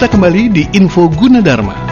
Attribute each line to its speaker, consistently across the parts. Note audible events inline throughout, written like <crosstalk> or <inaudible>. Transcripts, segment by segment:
Speaker 1: kita kembali di Info Gunadarma.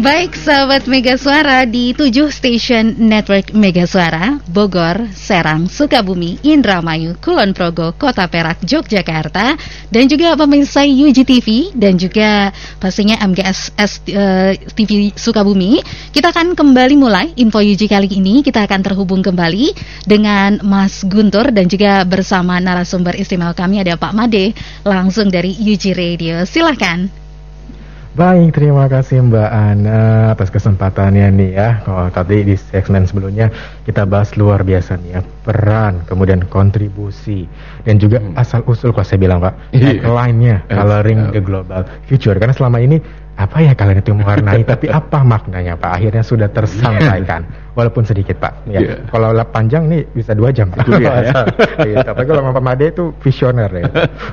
Speaker 2: Baik sahabat Mega Suara di 7 stasiun network Mega Suara, Bogor, Serang, Sukabumi, Indramayu, Kulon Progo, Kota Perak, Yogyakarta, dan juga pemirsa UGTV dan juga pastinya MGS uh, TV Sukabumi. Kita akan kembali mulai info UG kali ini. Kita akan terhubung kembali dengan Mas Guntur dan juga bersama narasumber istimewa kami ada Pak Made langsung dari UG Radio. Silahkan.
Speaker 3: Baik, terima kasih Mbak Ana atas kesempatannya nih ya. Kalau tadi di segmen sebelumnya kita bahas luar biasa nih ya peran, kemudian kontribusi dan juga hmm. asal usul kalau saya bilang Pak, yeah. line-nya coloring the global future. Karena selama ini apa ya kalian itu mewarnai <laughs> tapi apa maknanya Pak akhirnya sudah tersampaikan walaupun sedikit Pak ya yeah. kalau panjang nih bisa dua jam Pak ya. <laughs> ya. tapi kalau Pak Made itu visioner ya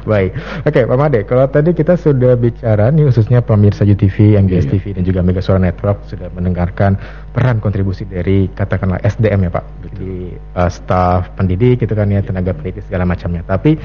Speaker 3: baik oke okay, Pak Made kalau tadi kita sudah bicara nih khususnya pemirsa UTV MBS yeah. TV dan juga Mega Suara Network sudah mendengarkan peran kontribusi dari katakanlah SDM ya Pak di uh, staff pendidik itu kan ya tenaga pendidik segala macamnya tapi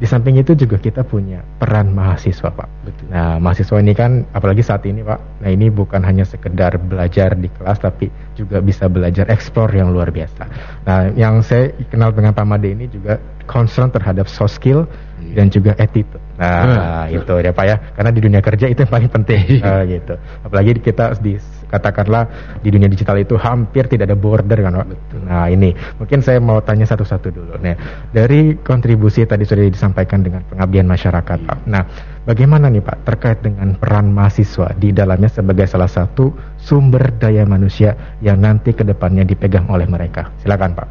Speaker 3: di samping itu juga kita punya peran mahasiswa Pak. Betul. Nah mahasiswa ini kan apalagi saat ini Pak, nah ini bukan hanya sekedar belajar di kelas tapi juga bisa belajar eksplor yang luar biasa. Nah yang saya kenal dengan Pak Made ini juga concern terhadap soft skill iya. dan juga attitude. Nah, hmm. itu ya Pak ya. Karena di dunia kerja itu yang paling penting uh, gitu. Apalagi kita di katakanlah di dunia digital itu hampir tidak ada border kan Pak. Betul. Nah ini mungkin saya mau tanya satu-satu dulu. Nah dari kontribusi tadi sudah disampaikan dengan pengabdian masyarakat Pak. Nah bagaimana nih Pak terkait dengan peran mahasiswa di dalamnya sebagai salah satu sumber daya manusia yang nanti ke depannya dipegang oleh mereka. Silakan Pak.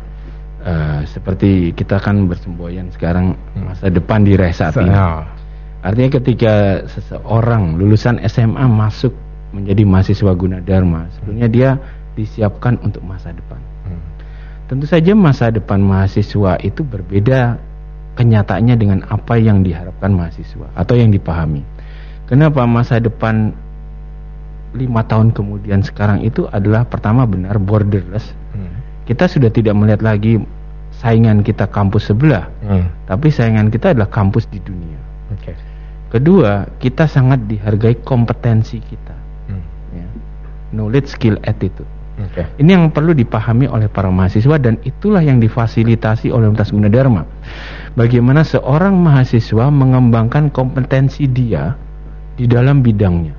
Speaker 4: Uh, seperti kita kan bersemboyan sekarang masa depan diraih saat ini. Artinya ketika seseorang lulusan SMA masuk menjadi mahasiswa guna dharma sebetulnya dia disiapkan untuk masa depan hmm. tentu saja masa depan mahasiswa itu berbeda kenyataannya dengan apa yang diharapkan mahasiswa atau yang dipahami kenapa masa depan lima tahun kemudian sekarang itu adalah pertama benar borderless hmm. kita sudah tidak melihat lagi saingan kita kampus sebelah hmm. tapi saingan kita adalah kampus di dunia okay. kedua kita sangat dihargai kompetensi kita knowledge, skill, attitude. Okay. Ini yang perlu dipahami oleh para mahasiswa dan itulah yang difasilitasi oleh Universitas Gunadarma. Bagaimana seorang mahasiswa mengembangkan kompetensi dia di dalam bidangnya.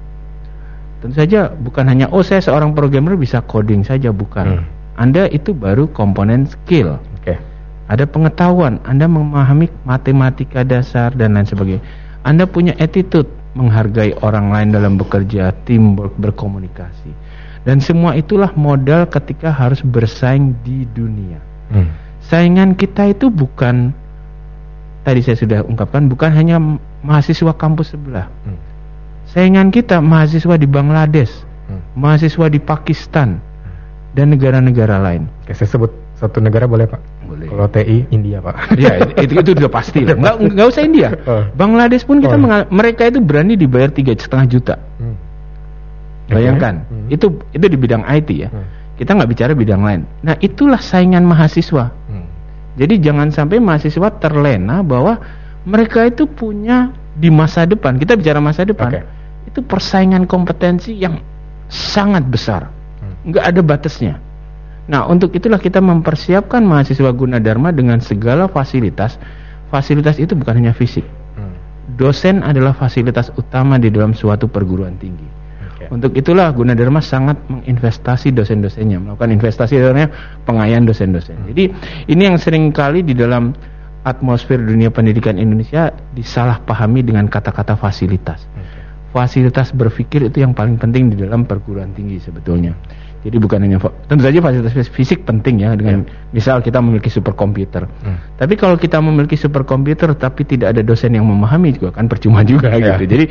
Speaker 4: Tentu saja bukan hanya oh saya seorang programmer bisa coding saja bukan. Hmm. Anda itu baru komponen skill. Okay. Ada pengetahuan, Anda memahami matematika dasar dan lain sebagainya. Anda punya attitude, menghargai orang lain dalam bekerja, teamwork, berkomunikasi. Dan semua itulah modal ketika harus bersaing di dunia. Hmm. Saingan kita itu bukan tadi saya sudah ungkapkan bukan hanya mahasiswa kampus sebelah. Hmm. Saingan kita mahasiswa di Bangladesh, hmm. mahasiswa di Pakistan hmm. dan negara-negara lain.
Speaker 3: Oke, saya sebut satu negara boleh Pak? Kalau TI India Pak.
Speaker 4: Iya itu itu sudah pasti lah. Enggak enggak <laughs> usah India. Oh. Bangladesh pun kita oh. mereka itu berani dibayar tiga setengah juta. Hmm. Bayangkan okay. hmm. itu itu di bidang IT ya. Hmm. Kita nggak bicara bidang lain. Nah itulah saingan mahasiswa. Hmm. Jadi jangan sampai mahasiswa terlena bahwa mereka itu punya di masa depan. Kita bicara masa depan. Okay. Itu persaingan kompetensi yang sangat besar. Hmm. Nggak ada batasnya. Nah untuk itulah kita mempersiapkan mahasiswa guna dharma dengan segala fasilitas. Fasilitas itu bukan hanya fisik. Hmm. Dosen adalah fasilitas utama di dalam suatu perguruan tinggi untuk itulah Gunadarma sangat menginvestasi dosen-dosennya, melakukan investasi dalamnya pengayaan dosen-dosen. Hmm. Jadi ini yang sering kali di dalam atmosfer dunia pendidikan Indonesia disalahpahami dengan kata-kata fasilitas. Okay. Fasilitas berpikir itu yang paling penting di dalam perguruan tinggi sebetulnya. Jadi bukan hanya tentu saja fasilitas fisik penting ya dengan yeah. misal kita memiliki superkomputer. Hmm. Tapi kalau kita memiliki superkomputer tapi tidak ada dosen yang memahami juga kan percuma juga <laughs> yeah. gitu. Jadi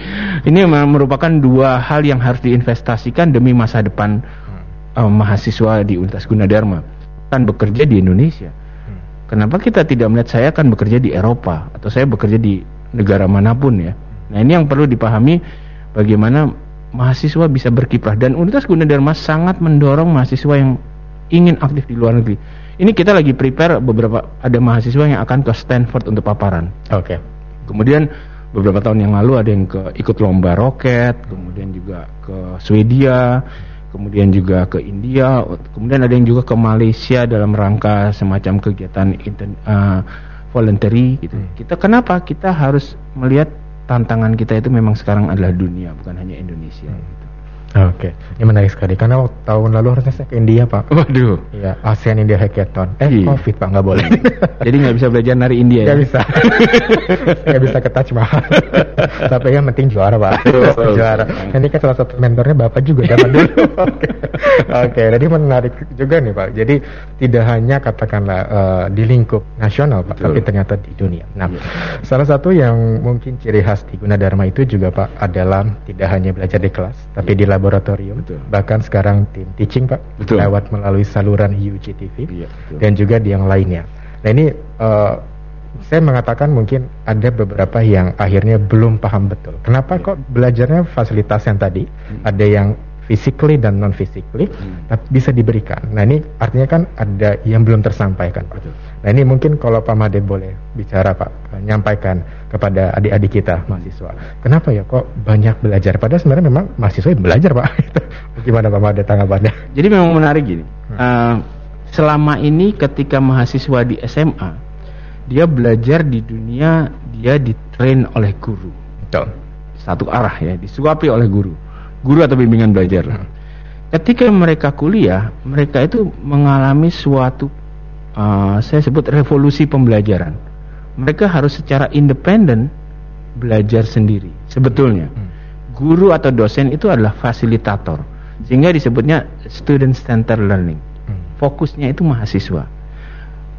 Speaker 4: ini merupakan dua hal yang harus diinvestasikan demi masa depan hmm. uh, mahasiswa di Universitas Gunadarma kan bekerja di Indonesia. Hmm. Kenapa kita tidak melihat saya akan bekerja di Eropa atau saya bekerja di negara mana pun ya. Nah, ini yang perlu dipahami bagaimana mahasiswa bisa berkiprah dan Universitas Gunadarma sangat mendorong mahasiswa yang ingin aktif di luar negeri. Ini kita lagi prepare beberapa ada mahasiswa yang akan ke Stanford untuk paparan.
Speaker 3: Oke. Okay.
Speaker 4: Kemudian beberapa tahun yang lalu ada yang ke ikut lomba roket, kemudian juga ke Swedia, kemudian juga ke India, kemudian ada yang juga ke Malaysia dalam rangka semacam kegiatan inter, uh, voluntary gitu. Hmm. Kita kenapa kita harus melihat tantangan kita itu memang sekarang adalah dunia bukan hanya Indonesia.
Speaker 3: Oke, ini menarik sekali karena tahun lalu harusnya saya ke India pak.
Speaker 4: Waduh.
Speaker 3: Iya, ASEAN India Hackathon. Eh, Iyi. COVID pak nggak boleh. <laughs>
Speaker 4: Jadi nggak bisa belajar nari India
Speaker 3: ya? Nggak bisa. <laughs> Nggak bisa ke Taj Mahal. <laughs> Tapi yang penting juara pak. Juara. Ini kan salah satu mentornya bapak juga zaman dulu. Oke, Oke, jadi menarik juga nih pak. Jadi tidak hanya katakanlah uh, di lingkup nasional pak, Betul. tapi ternyata di dunia. Nah, ya. salah satu yang mungkin ciri khas di Gunadarma itu juga pak adalah tidak hanya belajar di kelas, tapi ya. di laboratorium, betul. bahkan sekarang tim teaching pak, betul. lewat melalui saluran UGTV iya, dan juga di yang lainnya. Nah ini uh, saya mengatakan mungkin ada beberapa yang akhirnya belum paham betul. Kenapa kok belajarnya fasilitas yang tadi hmm. ada yang physically dan non physically hmm. tapi bisa diberikan. Nah ini artinya kan ada yang belum tersampaikan Pak. Betul. Nah ini mungkin kalau Pak Made boleh bicara Pak, menyampaikan kepada adik-adik kita mahasiswa. Kenapa ya kok banyak belajar? Padahal sebenarnya memang mahasiswa belajar Pak. <laughs> Gimana Pak Made tanggapannya?
Speaker 4: Jadi memang menarik gini. Hmm. Uh, selama ini ketika mahasiswa di SMA dia belajar di dunia dia ditrain oleh guru. Betul. Satu arah ya, disuapi oleh guru guru atau bimbingan belajar. Ketika mereka kuliah, mereka itu mengalami suatu uh, saya sebut revolusi pembelajaran. Mereka harus secara independen belajar sendiri. Sebetulnya, hmm. guru atau dosen itu adalah fasilitator, sehingga disebutnya student centered learning. Hmm. Fokusnya itu mahasiswa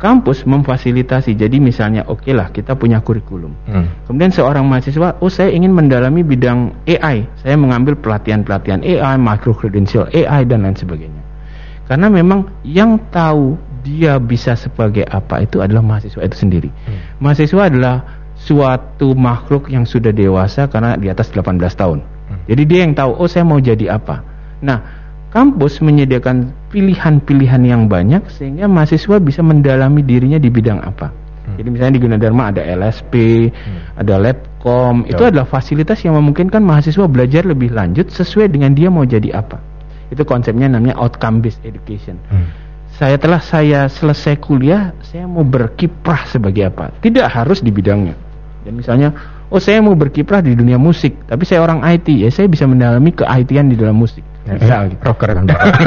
Speaker 4: kampus memfasilitasi. Jadi misalnya oke okay lah kita punya kurikulum. Hmm. Kemudian seorang mahasiswa, oh saya ingin mendalami bidang AI. Saya mengambil pelatihan-pelatihan AI, micro credential AI dan lain sebagainya. Karena memang yang tahu dia bisa sebagai apa itu adalah mahasiswa itu sendiri. Hmm. Mahasiswa adalah suatu makhluk yang sudah dewasa karena di atas 18 tahun. Hmm. Jadi dia yang tahu, oh saya mau jadi apa. Nah, kampus menyediakan pilihan-pilihan yang banyak sehingga mahasiswa bisa mendalami dirinya di bidang apa. Hmm. Jadi misalnya di Gunadarma ada LSP, hmm. ada Labcom, Yo. itu adalah fasilitas yang memungkinkan mahasiswa belajar lebih lanjut sesuai dengan dia mau jadi apa. Itu konsepnya namanya outcome based education. Hmm. Saya telah saya selesai kuliah, saya mau berkiprah sebagai apa? Tidak harus di bidangnya. Dan misalnya, oh saya mau berkiprah di dunia musik, tapi saya orang IT, ya saya bisa mendalami ke IT-an di dalam musik
Speaker 3: Ya, gitu. rocker kan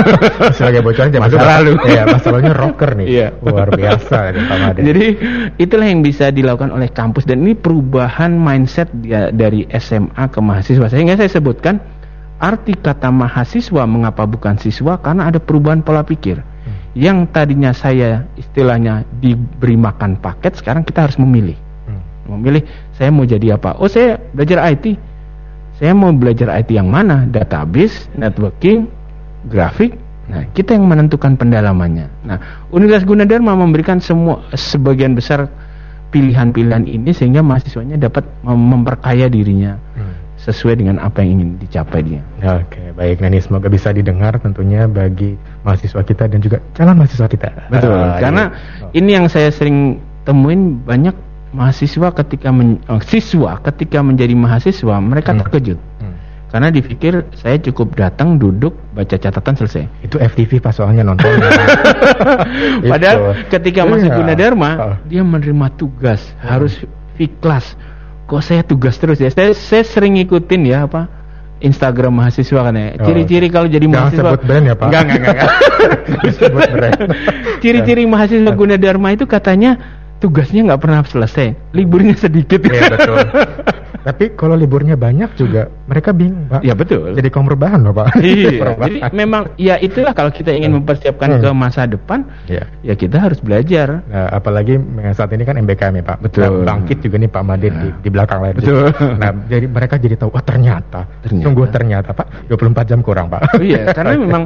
Speaker 3: <laughs> Sebagai bocoran zaman
Speaker 4: masa lalu.
Speaker 3: Ya, masalahnya rocker nih. Iya. Luar biasa
Speaker 4: Jadi itulah yang bisa dilakukan oleh kampus dan ini perubahan mindset dia dari SMA ke mahasiswa. Sehingga saya sebutkan arti kata mahasiswa mengapa bukan siswa karena ada perubahan pola pikir. Hmm. Yang tadinya saya istilahnya diberi makan paket, sekarang kita harus memilih. Hmm. Memilih saya mau jadi apa? Oh, saya belajar IT saya mau belajar IT yang mana? Database, networking, grafik. Nah, kita yang menentukan pendalamannya. Nah, Universitas Gunadarma memberikan semua sebagian besar pilihan-pilihan ini sehingga mahasiswanya dapat memperkaya dirinya hmm. sesuai dengan apa yang ingin dicapai dia.
Speaker 3: Oke, baik. Nah, ini semoga bisa didengar tentunya bagi mahasiswa kita dan juga calon mahasiswa kita.
Speaker 4: Betul. Ah, karena iya. ini yang saya sering temuin banyak mahasiswa ketika men, oh, siswa ketika menjadi mahasiswa mereka hmm. terkejut hmm. karena dipikir saya cukup datang duduk baca catatan selesai
Speaker 3: itu FTV pas soalnya nonton <laughs>
Speaker 4: padahal ketika masih iya. Gunadarma oh. dia menerima tugas hmm. harus kelas kok saya tugas terus ya saya, saya sering ngikutin ya apa Instagram mahasiswa kan ya. Oh. Ciri-ciri kalau jadi Jangan mahasiswa.
Speaker 3: sebut brand ya Pak.
Speaker 4: Enggak, enggak, enggak. Ciri-ciri mahasiswa Gunadarma itu katanya tugasnya nggak pernah selesai, liburnya sedikit.
Speaker 3: Iya <laughs> betul. Tapi kalau liburnya banyak juga mereka bingung, Pak.
Speaker 4: Ya betul.
Speaker 3: Jadi kaum rebahan loh, Pak.
Speaker 4: Iya. <laughs> jadi memang ya itulah kalau kita ingin mempersiapkan hmm. ke masa depan, ya. ya kita harus belajar.
Speaker 3: Nah, apalagi saat ini kan MBKM ya, Pak. Betul. Nah, bangkit juga nih Pak Madin nah. di, di belakang layar. Betul. Nah, jadi mereka jadi tahu, oh ternyata, ternyata. sungguh ternyata, Pak, 24 jam kurang, Pak.
Speaker 4: Oh, iya, karena <laughs> memang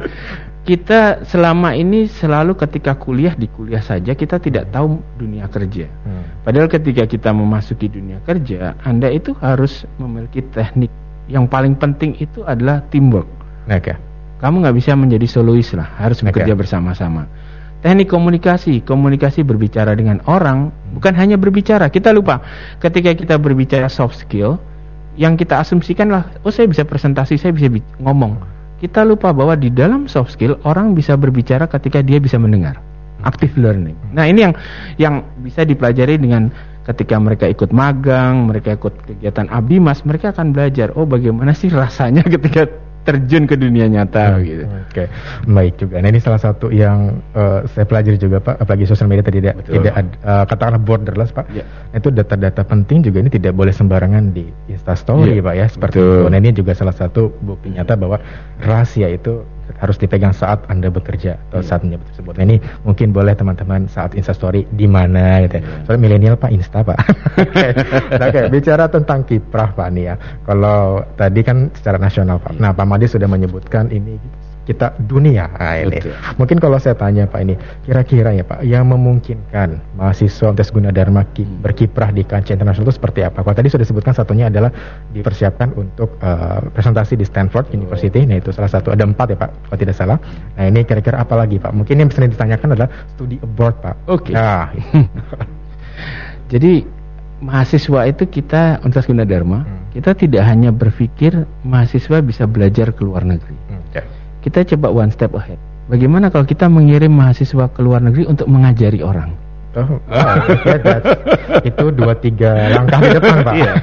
Speaker 4: kita selama ini selalu ketika kuliah di kuliah saja kita tidak tahu dunia kerja. Hmm. Padahal ketika kita memasuki dunia kerja, Anda itu harus memiliki teknik. Yang paling penting itu adalah teamwork.
Speaker 3: Oke. Okay.
Speaker 4: kamu nggak bisa menjadi solois lah, harus bekerja okay. bersama-sama. Teknik komunikasi, komunikasi berbicara dengan orang bukan hanya berbicara. Kita lupa ketika kita berbicara soft skill, yang kita asumsikan lah, oh saya bisa presentasi, saya bisa ngomong. Kita lupa bahwa di dalam soft skill orang bisa berbicara ketika dia bisa mendengar. Active learning. Nah ini yang yang bisa dipelajari dengan ketika mereka ikut magang, mereka ikut kegiatan abimas, mereka akan belajar. Oh bagaimana sih rasanya <laughs> ketika terjun ke dunia nyata hmm, gitu.
Speaker 3: Oke, okay. baik juga. Nah ini salah satu yang uh, saya pelajari juga Pak, apalagi sosial media tidak Betul. tidak uh, katakanlah borderless Pak. Yeah. Itu data-data penting juga ini tidak boleh sembarangan di Instastory yeah. Pak ya seperti Betul. itu. Nah ini juga salah satu bukti nyata bahwa rahasia itu harus dipegang saat Anda bekerja atau saat menyebut tersebut. Nah, ini mungkin boleh teman-teman saat Instastory di mana gitu ya. Yeah. Soalnya milenial Pak Insta Pak. <laughs> Oke. Okay. bicara tentang kiprah Pak nih ya. Kalau tadi kan secara nasional Pak. Nah, Pak Madi sudah menyebutkan ini kita dunia. Nah, ini. Mungkin kalau saya tanya Pak ini, kira-kira ya Pak, yang memungkinkan mahasiswa tes guna dharma hmm. berkiprah di kancah internasional itu seperti apa? Kalau tadi sudah disebutkan satunya adalah dipersiapkan untuk uh, presentasi di Stanford University. Nah itu salah satu ada empat ya Pak, kalau tidak salah. Nah ini kira-kira apa lagi Pak? Mungkin yang bisa ditanyakan adalah studi abroad Pak.
Speaker 4: Oke. Okay. Nah. <laughs> Jadi mahasiswa itu kita Universitas Gunadarma, hmm. kita tidak hanya berpikir mahasiswa bisa belajar ke luar negeri. Hmm. Yeah kita coba one step ahead. Bagaimana kalau kita mengirim mahasiswa ke luar negeri untuk mengajari orang?
Speaker 3: Oh, oh <laughs> itu dua tiga langkah di depan pak. Iya.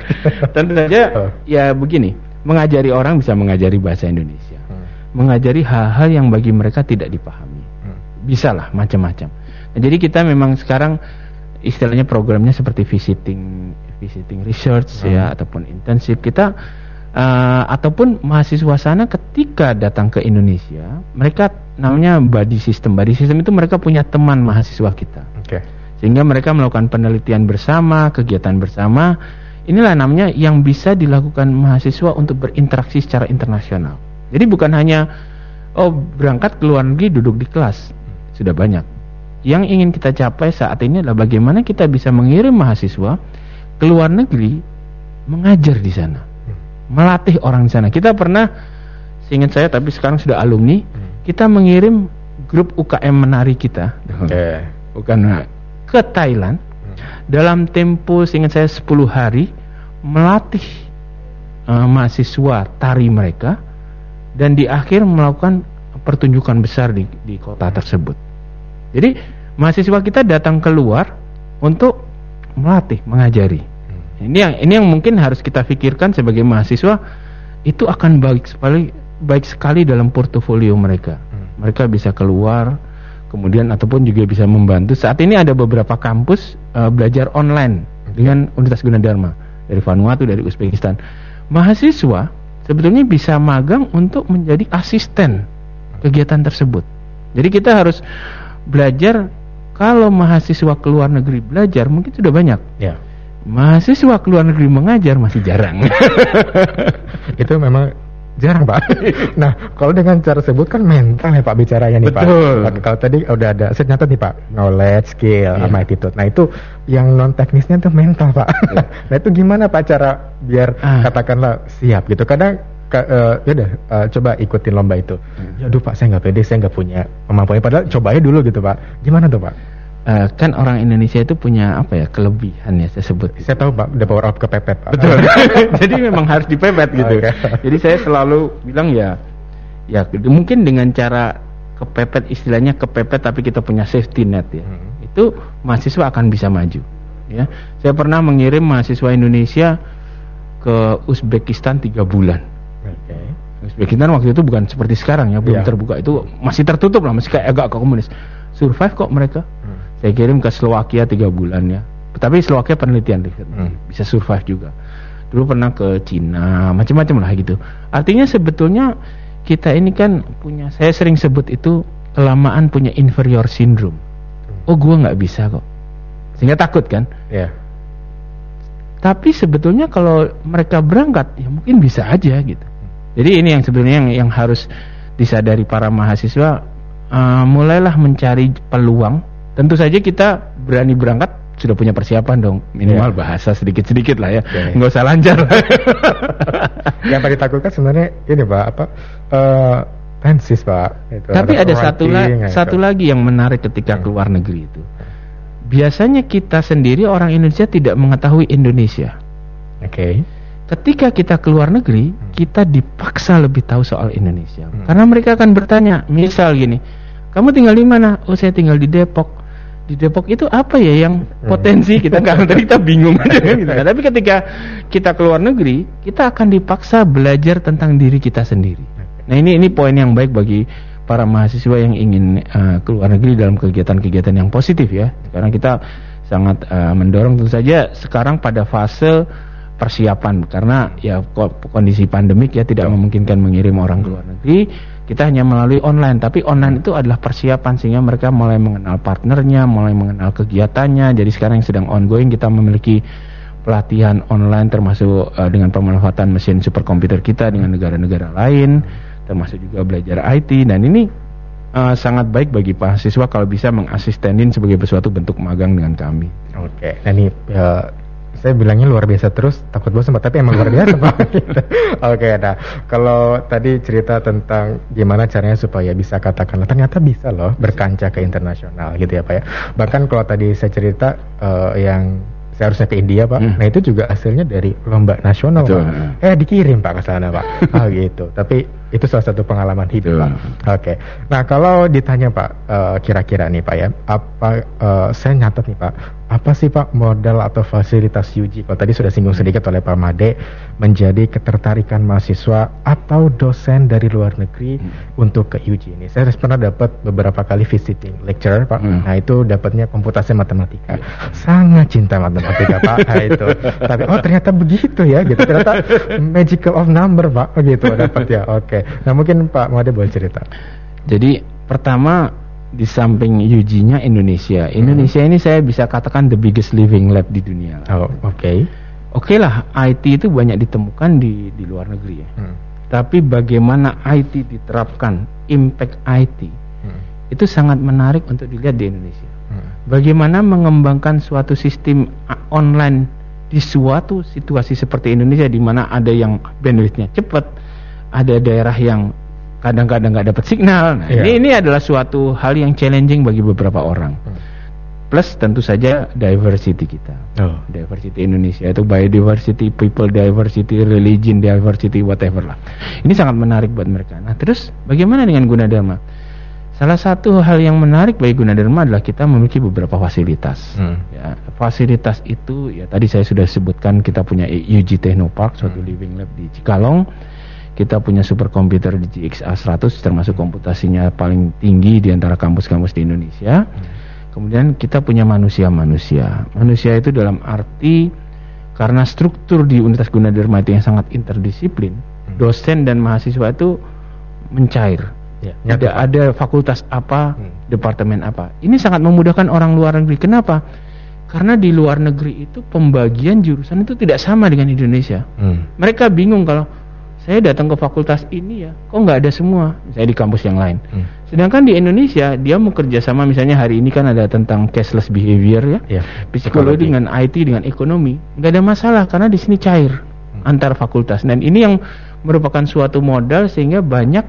Speaker 4: Tentu saja <laughs> oh. ya begini, mengajari orang bisa mengajari bahasa Indonesia, hmm. mengajari hal-hal yang bagi mereka tidak dipahami, hmm. bisa lah macam-macam. Nah, jadi kita memang sekarang istilahnya programnya seperti visiting, visiting research ya, hmm. ya ataupun intensif kita uh, ataupun mahasiswa sana ketika datang ke Indonesia, mereka namanya body system. Body system itu mereka punya teman mahasiswa kita. Okay. Sehingga mereka melakukan penelitian bersama, kegiatan bersama. Inilah namanya yang bisa dilakukan mahasiswa untuk berinteraksi secara internasional. Jadi bukan hanya oh berangkat ke luar negeri duduk di kelas. Sudah banyak. Yang ingin kita capai saat ini adalah bagaimana kita bisa mengirim mahasiswa ke luar negeri mengajar di sana melatih orang di sana. Kita pernah, seingat saya tapi sekarang sudah alumni, hmm. kita mengirim grup UKM menari kita, okay. bukan ke Thailand hmm. dalam tempo, seingat saya 10 hari melatih uh, mahasiswa tari mereka dan di akhir melakukan pertunjukan besar di, di kota tersebut. Jadi mahasiswa kita datang keluar untuk melatih, mengajari. Ini yang ini yang mungkin harus kita pikirkan sebagai mahasiswa itu akan baik sekali baik sekali dalam portofolio mereka. Hmm. Mereka bisa keluar kemudian ataupun juga bisa membantu. Saat ini ada beberapa kampus uh, belajar online okay. dengan Universitas Gunadarma dari Vanuatu, dari Uzbekistan. Mahasiswa sebetulnya bisa magang untuk menjadi asisten kegiatan tersebut. Jadi kita harus belajar kalau mahasiswa keluar negeri belajar mungkin sudah banyak. Yeah mahasiswa ke luar negeri mengajar masih jarang. <laughs>
Speaker 3: itu memang jarang pak. <laughs> nah kalau dengan cara sebut kan mental ya pak bicaranya nih Betul. pak. Kalau tadi udah ada saya nih pak knowledge, skill, yeah. sama attitude. Nah itu yang non teknisnya tuh mental pak. Yeah. <laughs> nah itu gimana pak cara biar ah. katakanlah siap gitu. Kadang uh, ya udah uh, coba ikutin lomba itu. Hmm. Ya aduh pak saya nggak pede, saya nggak punya kemampuan. Padahal cobain dulu gitu pak. Gimana tuh pak?
Speaker 4: Uh, kan orang Indonesia itu punya apa ya kelebihan ya saya sebut.
Speaker 3: Saya tahu pak, the power of kepepet pak.
Speaker 4: Betul. <laughs> <laughs> Jadi memang harus dipepet gitu. Okay. Jadi saya selalu bilang ya, ya mungkin dengan cara kepepet istilahnya kepepet tapi kita punya safety net ya. Hmm. Itu mahasiswa akan bisa maju. Ya, saya pernah mengirim mahasiswa Indonesia ke Uzbekistan tiga bulan. Okay. Uzbekistan waktu itu bukan seperti sekarang ya, belum yeah. terbuka itu masih tertutup lah, masih kayak agak komunis. Survive kok mereka. Hmm saya kirim ke Slovakia tiga bulan ya. Tapi Slovakia penelitian hmm. bisa survive juga. Dulu pernah ke Cina macam-macam lah gitu. Artinya sebetulnya kita ini kan punya saya sering sebut itu kelamaan punya inferior syndrome. Hmm. oh gua nggak bisa kok. Sehingga takut kan? Ya. Yeah. tapi sebetulnya kalau mereka berangkat ya mungkin bisa aja gitu. Jadi ini yang sebetulnya yang, yang harus disadari para mahasiswa uh, mulailah mencari peluang tentu saja kita berani berangkat sudah punya persiapan dong minimal yeah. bahasa sedikit-sedikit lah ya okay. nggak usah lancar <laughs>
Speaker 3: yang tadi takutkan sebenarnya ini pak apa uh, pak.
Speaker 4: Itu Tapi ada, ada satu, la satu lagi yang menarik ketika hmm. keluar negeri itu. Biasanya kita sendiri orang Indonesia tidak mengetahui Indonesia.
Speaker 3: Oke. Okay.
Speaker 4: Ketika kita keluar negeri, hmm. kita dipaksa lebih tahu soal Indonesia. Hmm. Karena mereka akan bertanya, misal gini, kamu tinggal di mana? Oh saya tinggal di Depok di Depok itu apa ya yang hmm. potensi kita nggak ngerti kita bingung aja kan <laughs> gitu. Nah, tapi ketika kita keluar negeri kita akan dipaksa belajar tentang diri kita sendiri. Nah ini ini poin yang baik bagi para mahasiswa yang ingin uh, keluar negeri dalam kegiatan-kegiatan yang positif ya. Karena kita sangat uh, mendorong tentu saja sekarang pada fase persiapan karena ya kondisi pandemik ya tidak memungkinkan mengirim orang keluar negeri kita hanya melalui online tapi online itu adalah persiapan sehingga mereka mulai mengenal partnernya mulai mengenal kegiatannya jadi sekarang yang sedang ongoing kita memiliki pelatihan online termasuk uh, dengan pemanfaatan mesin superkomputer kita dengan negara-negara lain termasuk juga belajar IT dan ini uh, sangat baik bagi mahasiswa kalau bisa mengasistenin sebagai sesuatu bentuk magang dengan kami.
Speaker 3: Oke, okay. nah ini uh, saya bilangnya luar biasa terus takut bosan tapi emang luar biasa pak <laughs> oke okay, nah kalau tadi cerita tentang gimana caranya supaya bisa katakanlah ternyata bisa loh berkancah ke internasional gitu ya pak ya bahkan kalau tadi saya cerita uh, yang saya harusnya ke India pak. Hmm. Nah itu juga hasilnya dari lomba nasional Betul. pak. Eh dikirim pak ke sana pak. <laughs> oh gitu. Tapi itu salah satu pengalaman hidup pak. Oke. Okay. Nah kalau ditanya pak, uh, kira-kira nih pak ya, apa uh, saya nyatet nih pak, apa sih Pak modal atau fasilitas UG? Kalau tadi sudah singgung sedikit oleh Pak Made menjadi ketertarikan mahasiswa atau dosen dari luar negeri hmm. untuk ke UG ini. Saya pernah dapat beberapa kali visiting lecture Pak. Hmm. Nah itu dapatnya komputasi matematika. Sangat cinta matematika Pak. Nah, itu. Tapi oh ternyata begitu ya gitu. Ternyata magical of number Pak. Oh gitu dapat ya. Oke. Okay. Nah mungkin Pak Made boleh cerita.
Speaker 4: Jadi pertama di samping UG-nya Indonesia. Indonesia hmm. ini saya bisa katakan the biggest living lab di dunia.
Speaker 3: Oh, oke. Okay.
Speaker 4: Oke okay lah, IT itu banyak ditemukan di di luar negeri ya. Hmm. Tapi bagaimana IT diterapkan, impact IT hmm. itu sangat menarik untuk dilihat di Indonesia. Hmm. Bagaimana mengembangkan suatu sistem online di suatu situasi seperti Indonesia di mana ada yang bandwidthnya cepat, ada daerah yang kadang-kadang nggak dapat signal. Nah, yeah. ini ini adalah suatu hal yang challenging bagi beberapa orang. Hmm. Plus tentu saja diversity kita. Oh. Diversity Indonesia itu biodiversity, people diversity, religion diversity, whatever lah. Ini sangat menarik buat mereka. Nah, terus bagaimana dengan Gunadarma? Salah satu hal yang menarik bagi Gunadarma adalah kita memiliki beberapa fasilitas. Hmm. Ya, fasilitas itu ya tadi saya sudah sebutkan kita punya UG Technopark, suatu hmm. living lab di Cikalong kita punya superkomputer di GXA 100 termasuk komputasinya paling tinggi di antara kampus-kampus di Indonesia. Kemudian kita punya manusia-manusia. Manusia itu dalam arti karena struktur di Universitas Gunadarma itu yang sangat interdisiplin, hmm. dosen dan mahasiswa itu mencair. Ya, Tidak ada fakultas apa, hmm. departemen apa. Ini sangat memudahkan orang luar negeri. Kenapa? Karena di luar negeri itu pembagian jurusan itu tidak sama dengan Indonesia. Hmm. Mereka bingung kalau saya datang ke fakultas ini ya, kok nggak ada semua, saya di kampus yang lain. Hmm. Sedangkan di Indonesia dia mau kerja sama misalnya hari ini kan ada tentang cashless behavior ya, ya psikologi dengan IT dengan ekonomi, nggak ada masalah karena di sini cair hmm. antar fakultas dan ini yang merupakan suatu modal sehingga banyak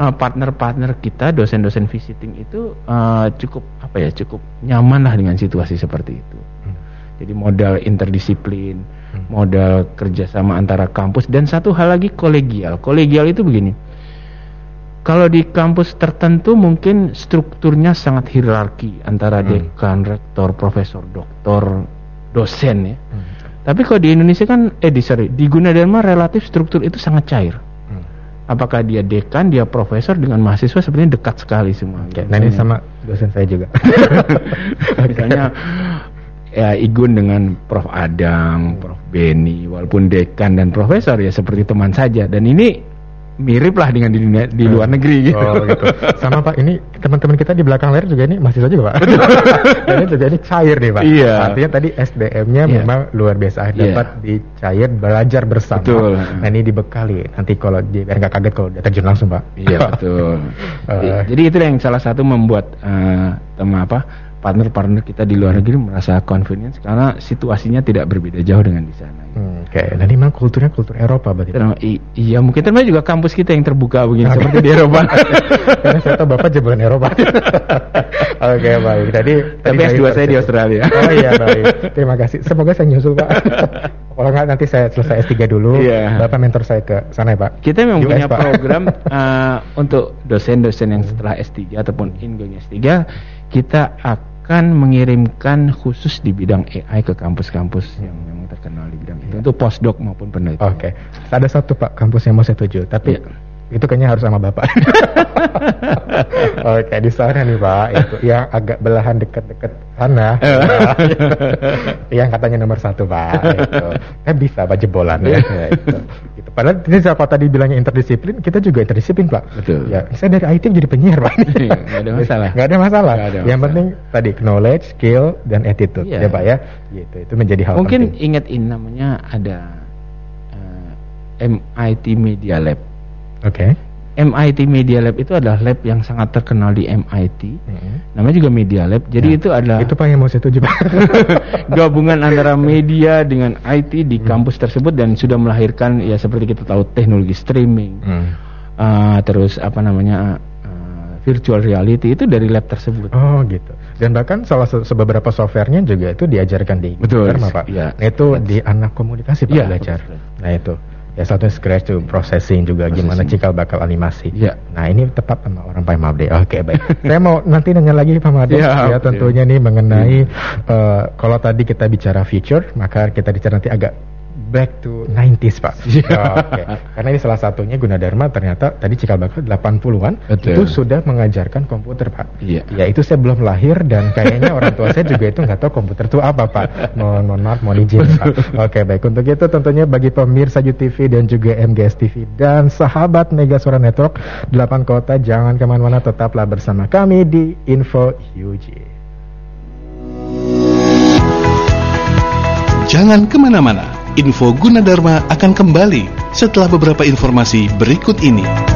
Speaker 4: uh, partner-partner uh, kita dosen-dosen visiting itu uh, cukup apa ya cukup nyaman lah dengan situasi seperti itu. Hmm. Jadi modal interdisiplin modal kerjasama antara kampus dan satu hal lagi kolegial. Kolegial itu begini. Kalau di kampus tertentu mungkin strukturnya sangat hierarki antara hmm. dekan, rektor, profesor, doktor, dosen ya. Hmm. Tapi kalau di Indonesia kan eh di sorry, di Gunadarma relatif struktur itu sangat cair. Hmm. Apakah dia dekan, dia profesor dengan mahasiswa sebenarnya dekat sekali semua.
Speaker 3: Okay. Nah ini sama dosen saya juga. <laughs>
Speaker 4: Misalnya ya Igun dengan Prof Adang, Prof Beni, walaupun dekan dan profesor ya seperti teman saja. Dan ini mirip lah dengan di dunia di luar hmm. negeri gitu. Oh, gitu.
Speaker 3: Sama Pak, ini teman-teman kita di belakang layar juga ini mahasiswa juga Pak. <laughs> ini juga ini cair nih Pak.
Speaker 4: Iya.
Speaker 3: Artinya tadi SDM-nya iya. memang luar biasa iya. dapat dicair belajar bersama.
Speaker 4: Betul.
Speaker 3: Nah ini dibekali. Nanti kalau dia biar nggak kaget kalau dia terjun langsung Pak.
Speaker 4: Iya betul. uh, <laughs> Jadi itu yang salah satu membuat uh, teman apa partner-partner kita di luar negeri merasa convenience karena situasinya tidak berbeda jauh dengan di sana.
Speaker 3: Hmm, Oke, okay. dan memang kulturnya kultur Eropa berarti.
Speaker 4: Terus, iya, mungkin termasuk juga kampus kita yang terbuka begini okay. seperti di Eropa. <laughs>
Speaker 3: karena saya tahu Bapak jebolan Eropa. <laughs> Oke, okay, baik. Tadi
Speaker 4: tapi S2 saya di Australia.
Speaker 3: Oh iya, baik. Terima kasih. Semoga saya nyusul, Pak. <laughs> Kalau nggak nanti saya selesai S3 dulu, yeah. Bapak mentor saya ke sana ya, Pak.
Speaker 4: Kita memang US, punya Pak. program uh, untuk dosen-dosen yang setelah S3 ataupun ingoing S3, kita akan akan mengirimkan khusus di bidang AI ke kampus-kampus yang memang terkenal di bidang itu untuk postdoc maupun penelitian.
Speaker 3: Oke, okay. ada satu pak kampus yang mau saya tuju, tapi yeah itu kayaknya harus sama bapak. <laughs> Oke di sana nih pak, itu yang agak belahan dekat-dekat sana, <laughs> yang katanya nomor satu pak. Itu. Kan bisa pak jebolan ya. ya itu. Gitu. Padahal ini siapa tadi bilangnya interdisiplin, kita juga interdisiplin pak.
Speaker 4: Betul.
Speaker 3: Ya, saya dari IT jadi penyiar pak.
Speaker 4: Iya, gak ada masalah.
Speaker 3: Gak ada masalah. Gak ada masalah. Yang penting tadi knowledge, skill, dan attitude yeah. ya pak ya. Gitu. Itu menjadi hal
Speaker 4: Mungkin
Speaker 3: penting.
Speaker 4: ingat ini namanya ada uh, eh, MIT Media Lab.
Speaker 3: Oke. Okay.
Speaker 4: MIT Media Lab itu adalah lab yang sangat terkenal di MIT. Hmm. Namanya juga Media Lab. Jadi ya. itu adalah
Speaker 3: Itu Pak yang mau saya tuju, <laughs>
Speaker 4: gabungan antara media dengan IT di hmm. kampus tersebut dan sudah melahirkan ya seperti kita tahu teknologi streaming. Hmm. Uh, terus apa namanya uh, virtual reality itu dari lab tersebut.
Speaker 3: Oh, gitu. Dan bahkan salah se beberapa softwarenya juga itu diajarkan di
Speaker 4: Betul.
Speaker 3: Pak. Ya. Nah, itu di anak komunikasi Pak ya, belajar. Betul. Nah, itu ya satu scratch to processing juga processing. gimana cikal bakal animasi.
Speaker 4: Ya.
Speaker 3: Nah ini tepat sama orang Pak Mabde. Oke okay, baik. <laughs> Saya mau nanti nanya lagi Pak Mabde ya, ya tentunya nih mengenai ya. uh, kalau tadi kita bicara future maka kita bicara nanti agak back to 90s Pak. Yeah. Oh, okay. Karena ini salah satunya Gunadarma ternyata tadi cikal bakal 80-an itu sudah mengajarkan komputer Pak.
Speaker 4: Iya.
Speaker 3: Yeah. Ya itu saya belum lahir dan kayaknya orang tua saya juga itu nggak tahu komputer itu apa Pak. Mohon, mohon maaf, mohon izin Pak. Oke okay, baik untuk itu tentunya bagi pemirsa UTV dan juga MGS TV dan sahabat Mega Suara Network 8 kota jangan ke mana-mana tetaplah bersama kami di Info UJ.
Speaker 1: Jangan ke mana-mana Info Gunadarma akan kembali setelah beberapa informasi berikut ini.